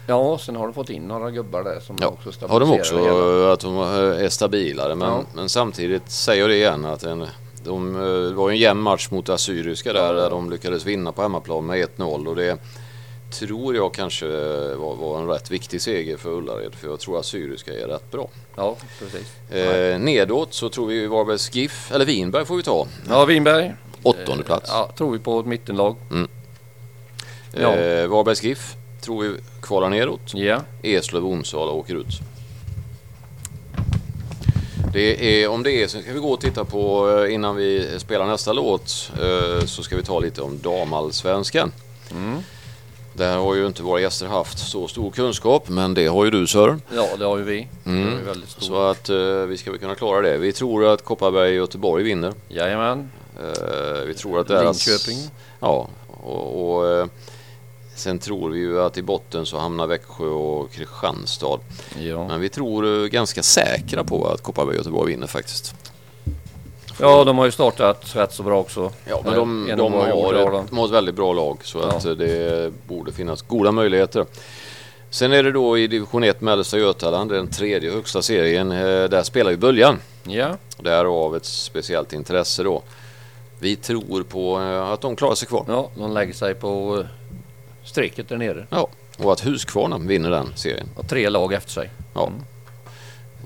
Ja, sen har de fått in några gubbar där som Ja, också har de också stabiliserar eh, att de eh, är stabilare. Men, Ja. men samtidigt säger jag det igen att en, de, eh, det var ju en jämn match mot Assyriska där, där de lyckades vinna på hemmaplan med 1-0. Och det tror jag kanske var, var en rätt viktig seger för Ullared. För jag tror Assyriska är rätt bra. Ja, precis. Eh, nedåt så tror vi Varbergs GIF, eller Vinberg får vi ta. Ja, Vinberg. Åttonde plats. Ja, tror vi på ett mittenlag. ja. Eh, Varbergs GIF tror vi kvalar neråt. Ja. Eslöv Onsala åker ut. Det är, om det är så ska vi gå och titta på eh, innan vi spelar nästa låt eh, så ska vi ta lite om damallsvenskan. Mm. Där har ju inte våra gäster haft så stor kunskap men det har ju du Sören. Ja, det har ju vi. Mm. Det är ju väldigt stor. Så att eh, vi ska väl kunna klara det. Vi tror att Kopparberg och Göteborg vinner. Jajamän. Eh, vi tror att deras... Linköping. Ja, och, och eh, sen tror vi ju att i botten så hamnar Växjö och Kristianstad. Ja. Men vi tror eh, ganska säkra på att Kopparberg och Göteborg vinner faktiskt. ja, de har ju startat rätt så bra också. Ja, men de, En de, gjord, har, ett, de. de ett väldigt bra lag så Ja. att eh, det borde finnas goda möjligheter. Sen är det då i division 1 Mellersta Götaland, den tredje högsta serien. eh, Där spelar ju Böljan. Ja, Därav ett speciellt intresse då. Vi tror på eh, att de klarar sig kvar. ja, de lägger sig på eh, strecket där nere. Ja, och att Huskvarna vinner den serien. Och tre lag efter sig. Ja.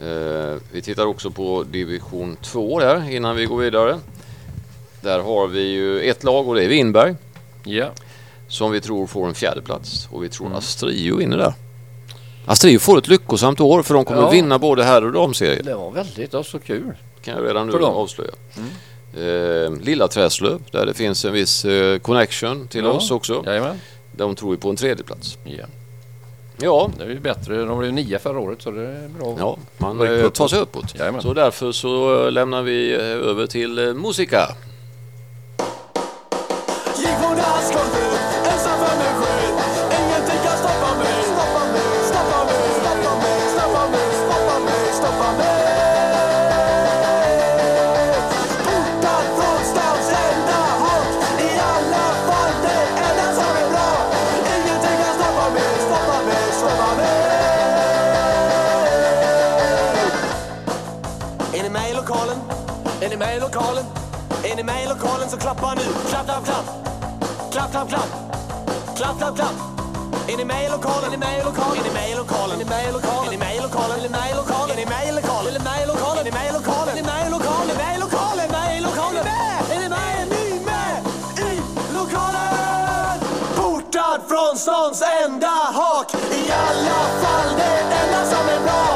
Eh, vi tittar också på division 2 där innan vi går vidare. Där har vi ju ett lag och det är Vinberg Ja, som vi tror får en fjärde plats och vi tror Astrio vinner där. Astrio får ett lyckosamt år för de kommer Ja. att vinna både här och damserien. det var väldigt så kul. kan jag redan nu avslöja. Eh, Lilla Träslöv där det finns en viss eh, connection till Ja. oss också. Jajamän. De tror vi på en tredje plats. Ja, Ja, det är ju bättre. De blev nia förra året så det är bra. ja man tar sig uppåt. Jajamän. Så därför så eh, lämnar vi eh, över till eh, musika. Med i lokalen? Är ni med i lokalen så klappa nu. Klapp, klapp, klapp. Klapp, klapp, klapp. Klapp, klapp, klapp. Är ni med i lokalen? Är ni med i lokalen? Är ni med i lokalen? Är ni med i lokalen? Är ni med i lokalen? Är ni med i lokalen? Är ni med i lokalen? Är ni med i lokalen? Är ni med i lokalen? Är ni med i lokalen? Är ni med i lokalen? Är ni med i lokalen? Är ni med? Är ni med i lokalen? Portad från stans enda hak I alla fall det enda som är bra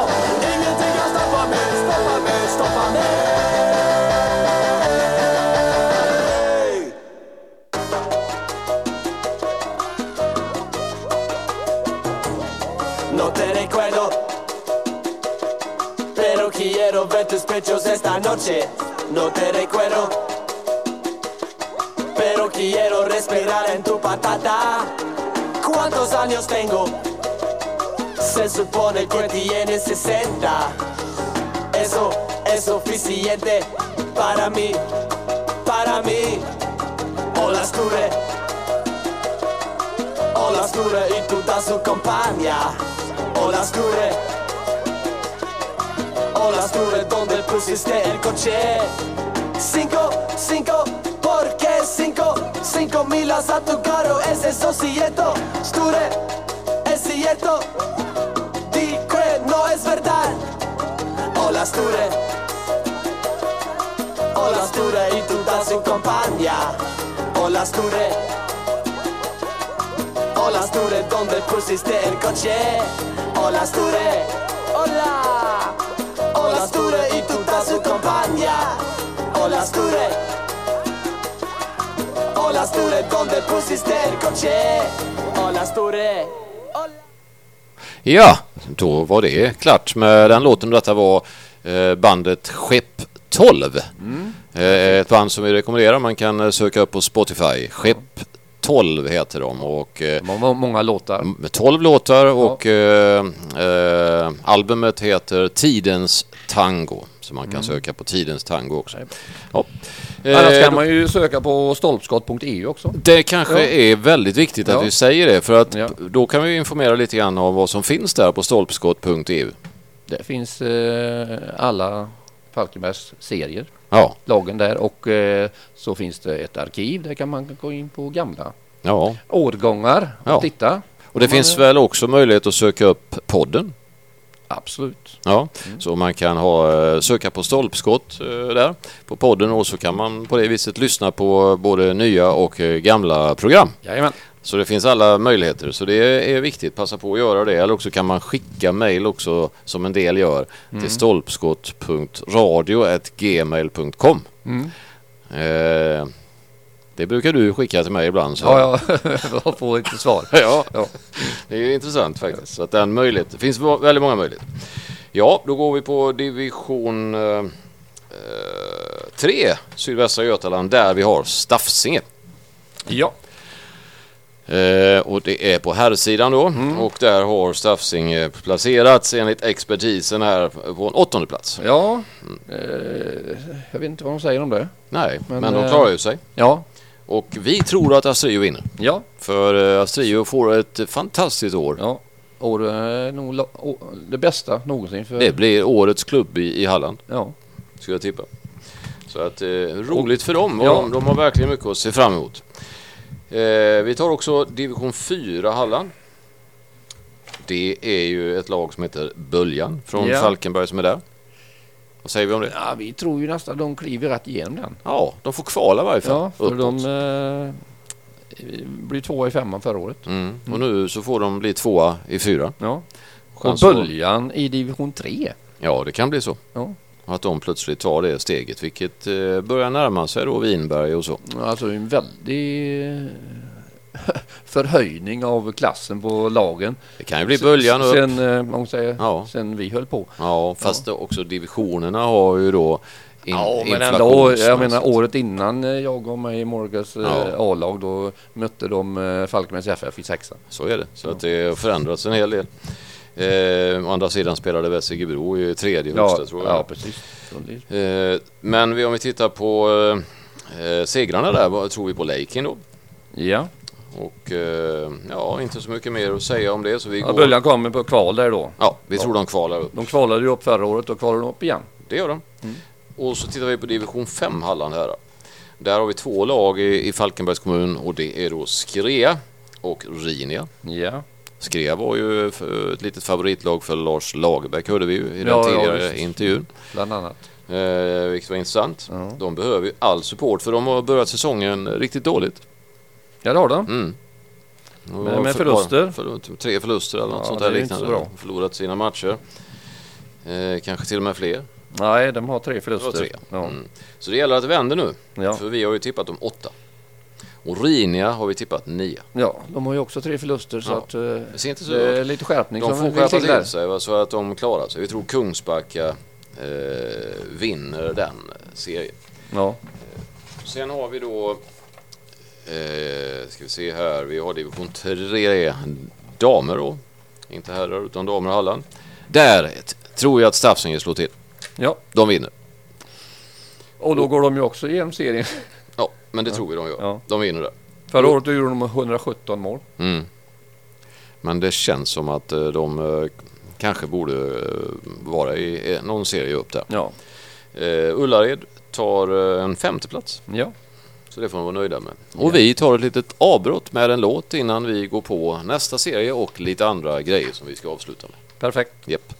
No te recuerdo Pero quiero ver tus pechos esta noche. No te recuerdo Pero quiero respirar en tu patata. ¿Cuántos años tengo? Se supone que tienes 60 Eso es suficiente para mí Para mí Hola Sture Hola Sture y tutta su compagna Hola Sture Hola Sture, ¿dónde pusiste el coche? Cinco, cinco, ¿por qué cinco? Cinco milas a tu carro, ¿es eso cierto? Sture, ¿es cierto? Di no es verdad Hola Sture Hola Sture y tutta su compagna Hola Sture. Hola Sture, donde pusiste el coche. Hola Sture. Hola. Hola Sture y tutta su compagna Hola Sture. Hola Sture, donde pusiste el coche. Hola Sture. Ja, då var det klart med den låten. Detta var eh, bandet Skepp. 12. Eh, Ett band som vi rekommenderar. Man kan eh, söka upp på Spotify. Skepp 12 heter de och eh, De har många låtar. med 12 låtar och eh, eh, albumet heter Tidens Tango. Så man kan söka på Tidens Tango också. Ja. Annars Eh, kan man ju söka på stolpskott.eu också. det kanske Ja. är väldigt viktigt att Ja. vi säger det för att Ja. då kan vi informera lite grann om vad som finns där på stolpskott.eu. Det finns eh, alla Falkenbergs serier, Ja, lagen där och eh, så finns det ett arkiv. Där kan man gå in på gamla ja. årgångar och Ja. titta. Och det man finns väl också möjlighet att söka upp podden. Absolut. Ja, så man kan ha, eh, söka på stolpskott eh, där på podden och så kan man på det viset lyssna på både nya och eh, gamla program. Jajamän. Så det finns alla möjligheter. Så det är viktigt. Passa på att göra det. Eller också kan man skicka mejl också som en del gör till stolpskott.radio.gmail.com. Mm. Eh, det brukar du skicka till mig ibland. Så. Ja, ja. jag får inte svar. Ja, Ja. det är intressant faktiskt. Så att den möjlighet, det finns väldigt många möjligheter. Ja, då går vi på division 3, sydvästra Götaland, där vi har Staffsinge. Ja. Eh, och det är på herrsidan då. Och där har Staffsinge placerats enligt expertisen här på en åttonde plats. Ja. Eh, jag vet inte vad de säger om det. Nej, men, Men, de eh, klarar ju sig. Ja. Och vi tror att Astrio vinner. Ja. För eh, Astrio får ett fantastiskt år. Ja. År nog la- å- det bästa någonsin för... Det blir årets klubb i, i Halland. Ja. skulle jag tippa. Så att eh, roligt för dem. Ja. de, de har verkligen mycket att se fram emot. Eh, vi tar också division 4 Halland. Det är ju ett lag som heter Böljan från Ja. Falkenberg som är där. Vad säger vi om det? ja, vi tror ju nästan de kliver rätt igenom den. Ja, de får kvala i varje fall. Ja, för uppåt. de eh, blev tvåa i femman förra året. Mm. Och nu så får de bli tvåa i fyra. Ja. Och att- Böljan i division 3. Ja, det kan bli så. Ja. Att de plötsligt tar det steget, vilket eh, börjar närma sig då Vinberg och så. Alltså en väldig eh, förhöjning av klassen på lagen. Det kan ju bli Böljan upp. Sen, eh, man säger, Ja. sen vi höll på. Ja, fast också divisionerna har ju då in, Ja, men ändå, jag menar året innan jag var med i Morgas Ja. A-lag då mötte de Falkenbergs FF i sexan. Så är det. Så att det har förändrats en hel del. Eh, å andra sidan spelade Vessigebro i tredje högsta tror jag. ja, precis. Eh, men vi, om vi tittar på eh, eh, segrarna där, vad tror vi på Leikin då? Ja, Och eh, ja, inte så mycket mer att säga om det. Så vi ja går... Böljan kommer på kval där då. Ja, vi tror de kvalar upp. De kvalade ju upp förra året och kvalade de upp igen. Det gör de. Mm. Och så tittar vi på division 5 Halland här. Där har vi två lag i, i Falkenbergs kommun och det är då Skrea och Rinia. Ja, Skrea var ju ett litet favoritlag för Lars Lagerbäck hörde vi ju i den Ja, ja, tidigare visst. intervjun. bland annat. Eh, vilket var intressant. Ja. De behöver ju all support för de har börjat säsongen riktigt dåligt. Ja, det har de. Mm. Med har förluster? För, tre förluster eller något Ja, sånt det där liknande. Förlorat sina matcher. Eh, kanske till och med fler. Nej, de har tre Det förluster. tre. Ja. Mm. Så det gäller att vända nu. Ja. För vi har ju tippat om åtta. Och Rinia har vi tippat nio. ja, de har ju också tre förluster så Ja. att eh, Det ser inte så det är lite skärpning De får skärpa till sig va, så att de klarar sig. Vi tror Kungsbacka eh, vinner den serien. Ja. Sen har vi då, eh, ska vi se här, vi har division 3 damer då. Inte herrar utan damer och Halland. Där tror jag att Staffsinge slår till. ja, De vinner. och då går de ju också igenom serien. Ja, men det tror vi de gör. Ja. De vinner där. Förra året gjorde de 117 mål. Mm. Men det känns som att eh, de eh, kanske borde eh, vara i någon serie upp där. Ja. Ullared tar en femte plats. Ja. Så det får de vara nöjda med. Och vi tar ett litet avbrott med en låt innan vi går på nästa serie och lite andra grejer som vi ska avsluta med. Perfekt. Japp.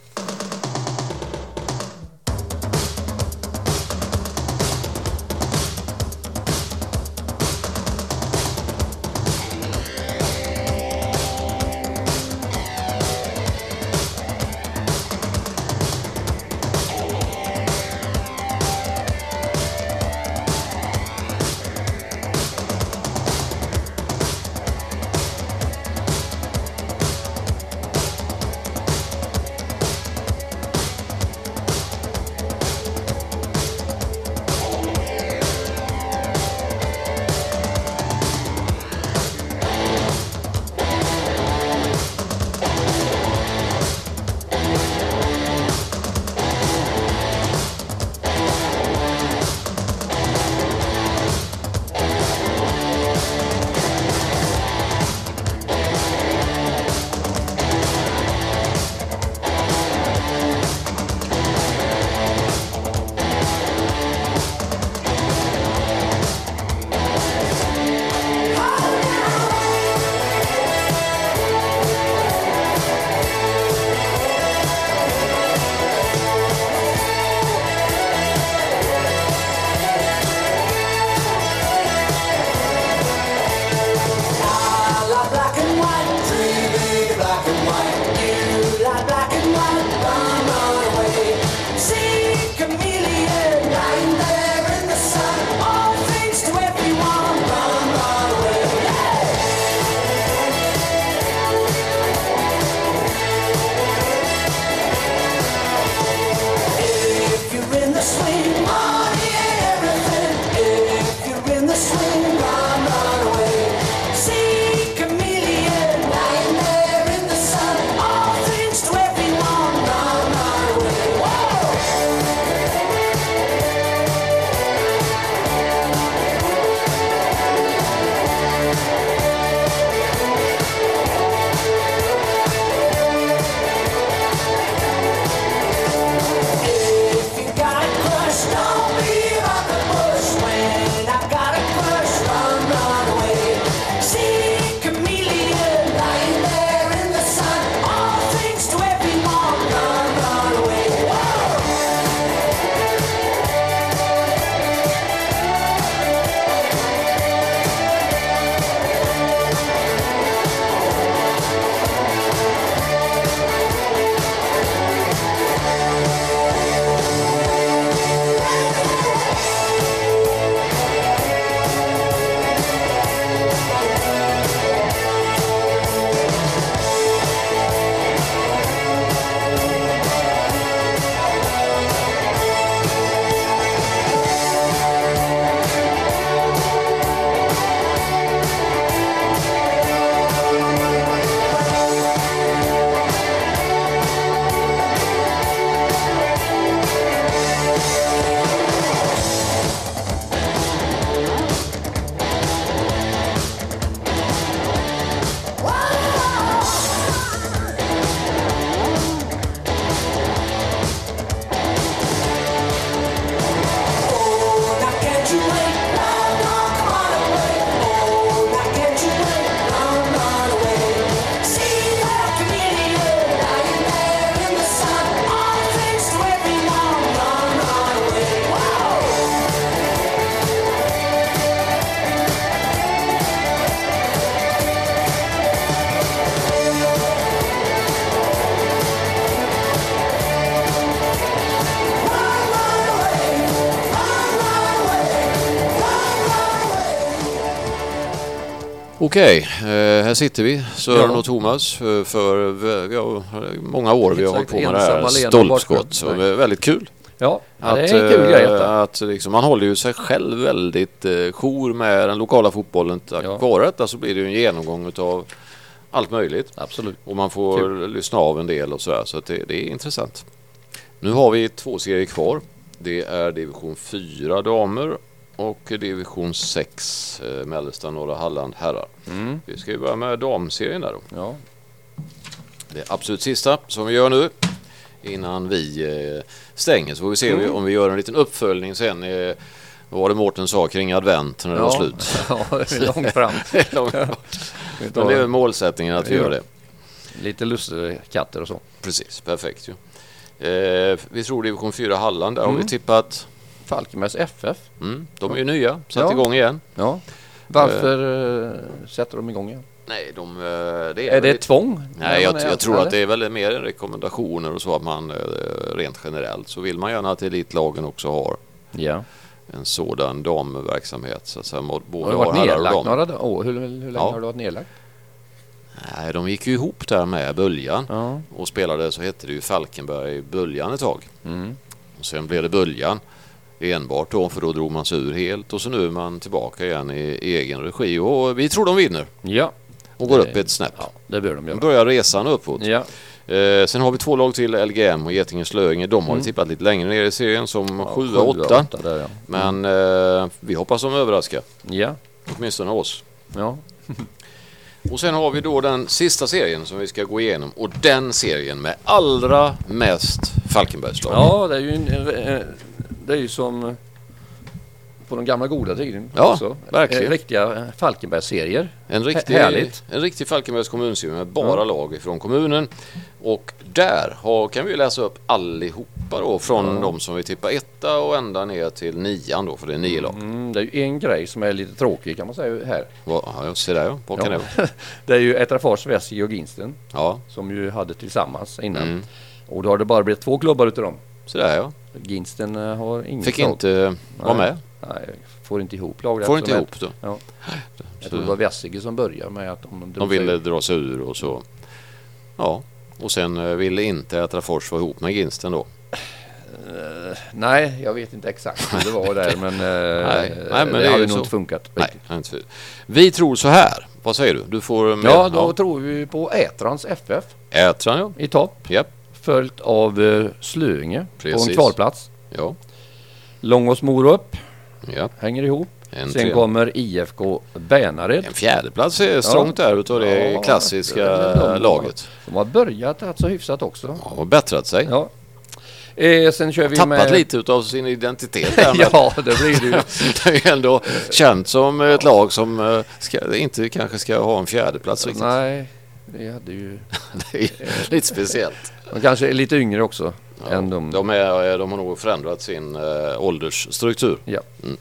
Okej, eh, här sitter vi, Sören Ja. och Thomas, eh, för vi vi har många år vi har hållit på med det här stolpskott. Väldigt kul. Ja, ja det Att, är en kul eh, grej att liksom, man håller ju sig själv väldigt eh, jour med den lokala fotbollen. Tack Ja. vare detta så blir det ju en genomgång av allt möjligt. Absolut. Och man får lyssna av en del och sådär. Så att det, det är intressant. Nu har vi två serier kvar. Det är division 4 damer och division 6 eh, mellersta norra Halland herrar. Mm. Vi ska ju börja med damserien där då. Ja. Det är absolut sista som vi gör nu innan vi eh, stänger. Så får vi se Mm. om vi gör en liten uppföljning sen. Eh, vad var det Mårten sa kring advent när det var slut? ja, det är långt fram. Långt bort. Men det är väl målsättningen att vi gör det. Lite lussekatter och så. Precis, perfekt ju. Eh, vi tror division 4 Halland, där har Mm. vi tippat. Falkenbergs FF. Mm, de är ju nya, satt Ja. igång igen. Ja. Varför eh, sätter de igång igen? Nej, de, eh, det är, Är det ett tvång? Nej, jag, jag tror att det är väl mer rekommendationer och så att man rent generellt så vill man gärna att elitlagen också har? Ja. en sådan damverksamhet. Så att säga, må- både Har du varit och nedlagt några år? Hur, hur länge Ja. har du varit nedlagt? Nej, de gick ju ihop där med Böljan Ja. och spelade så hette det ju Falkenberg Böljan ett tag. Mm. Och sen blev det Böljan enbart då för då drog man sig ur helt och så nu är man tillbaka igen i egen regi och vi tror de vinner Ja. och går Det- upp ett snäpp. ja, det bör de göra. börjar resan uppåt. Ja. Eh, sen har vi två lag till, LGM och Getinge Slöinge. De har Mm. tippat lite längre ner i serien som Ja, 7 sjua, och 8. åtta där, ja. Men eh, vi hoppas de överraskar, Ja. åtminstone oss. Ja. Och sen har vi då den sista serien som vi ska gå igenom och den serien med allra mest Falkenbergslag. ja, det är ju, en, eh, det är ju som eh, på de gamla goda tiden Ja, också. verkligen. Eh, Riktiga eh, Falkenbergsserier. En riktig, Härligt. en riktig Falkenbergs kommunserie med bara Ja. lag ifrån kommunen. Och där har, kan vi läsa upp allihopa då från Ja. de som vi tippar etta och ända ner till nian då för det är nio lag. Mm, det är ju en grej som är lite tråkig kan man säga här. Ja, ser där. Vad kan Ja. det vara? Det är ju Etrafors, Vessi och Ginsten Ja, som ju hade tillsammans innan. mm. Och då har det bara blivit två klubbar utav dem. så där ja. Ginsten eh, har ingen Fick lag. inte vara med. Nej, får inte ihop lag. Får inte ihop då. Ja. Jag tror det var Vessige som började med att de de sig ville ur. dra sig ur och så. Ja, och sen eh, ville inte Atrafors vara ihop med Ginsten då. Eh, nej, jag vet inte exakt hur det var där men, eh, Nej, nej, men det, det hade ju nog inte funkat. Nej, inte. Vi tror så här. Vad säger du? Du får med. Ja, då tror vi på Ätrans FF Ätran ja. i topp. Japp. Följt av uh, Slöinge på en kvalplats. Ja. Långås Morup ja. hänger ihop. En, Sen tre- kommer IFK Bärnared. en fjärdeplats är strångt där utav det Ja, klassiska det laget. De har börjat alltså hyfsat också. Ja, och bättrat sig. Ja. Eh, sen kör vi Tappat med... lite utav sin identitet där. ja, det blir det ju. det är ju ändå känt som ett lag som eh, ska, inte kanske ska ha en fjärdeplats riktigt. Nej, vi hade ju... Det är lite speciellt. De kanske är lite yngre också. Ja, än de... de, är, de har nog förändrat sin äh, åldersstruktur. Ja. Mm.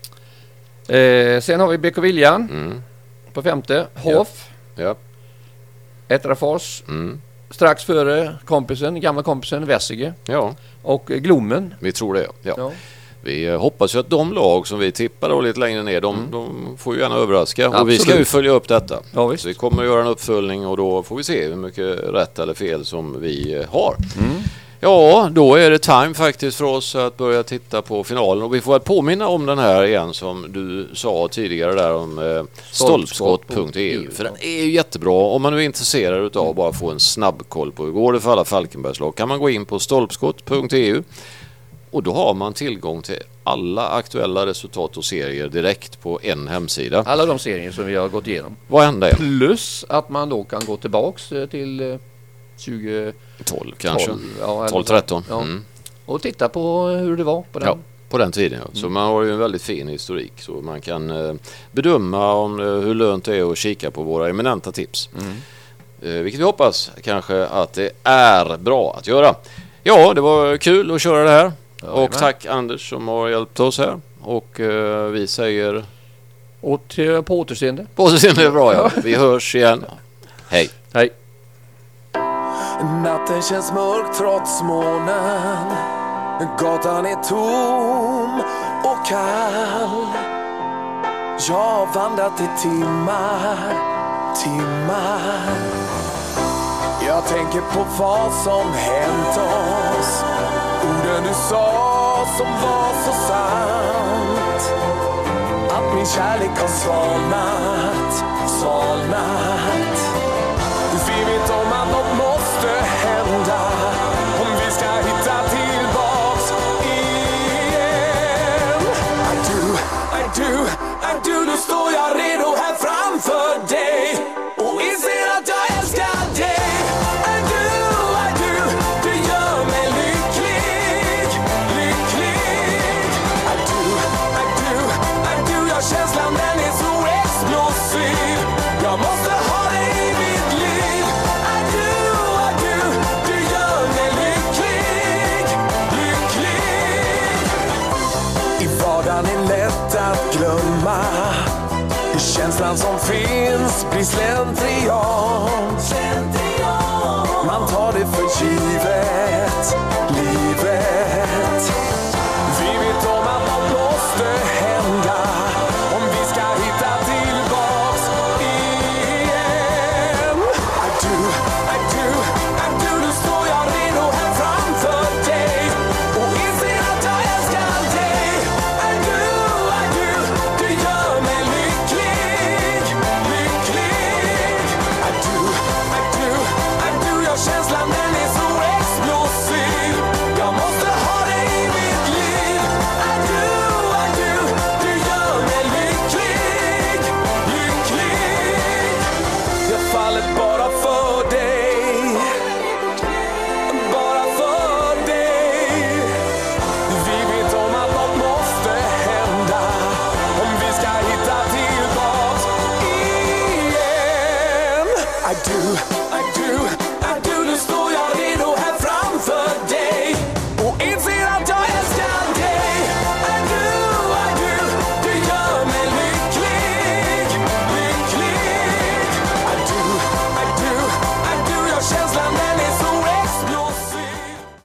Eh, sen har vi BK Viljan Mm. på femte. Hoff, Ja. Etrafors, Mm. strax före kompisen, gamla kompisen Vessige ja, och eh, Glommen. vi tror det. Ja. Ja. Vi hoppas ju att de lag som vi tippar då lite längre ner, de, de får ju gärna överraska. Och vi ska Absolut. ju följa upp detta. Ja. Så vi kommer att göra en uppföljning och då får vi se hur mycket rätt eller fel som vi har. Mm. Ja, då är det time faktiskt för oss att börja titta på finalen och vi får väl påminna om den här igen som du sa tidigare där om eh, stolpskott.eu för den är ju jättebra om man nu är intresserad av att bara få en snabb koll på hur går det för alla Falkenbergslag kan man gå in på stolpskott.eu och då har man tillgång till alla aktuella resultat och serier direkt på en hemsida. Alla de serier som vi har gått igenom. Varenda en. Plus att man då kan gå tillbaks eh, till eh, 20... 12 kanske. 12, ja, eller- 12-13. Ja. Mm. Och titta på hur det var på den. Ja, på den tiden ja. Så man har ju en väldigt fin historik så man kan eh, bedöma om, eh, hur lönt det är att kika på våra eminenta tips. Mm. Eh, vilket vi hoppas kanske att det är bra att göra. Ja, det var kul att köra det här. Och tack Anders som har hjälpt oss här. Och eh, vi säger... På återseende. På återseende är bra ja. Vi hörs igen. Hej. Hej. Natten känns mörk trots månen. Gatan är tom och kall. Jag har vandrat i timmar, timmar. Jag tänker på vad som hänt oss. Orden du sa som var så sant. Att min kärlek har svalnat, svalnat. känslan som finns blir slentrian. Man tar det för givet, livet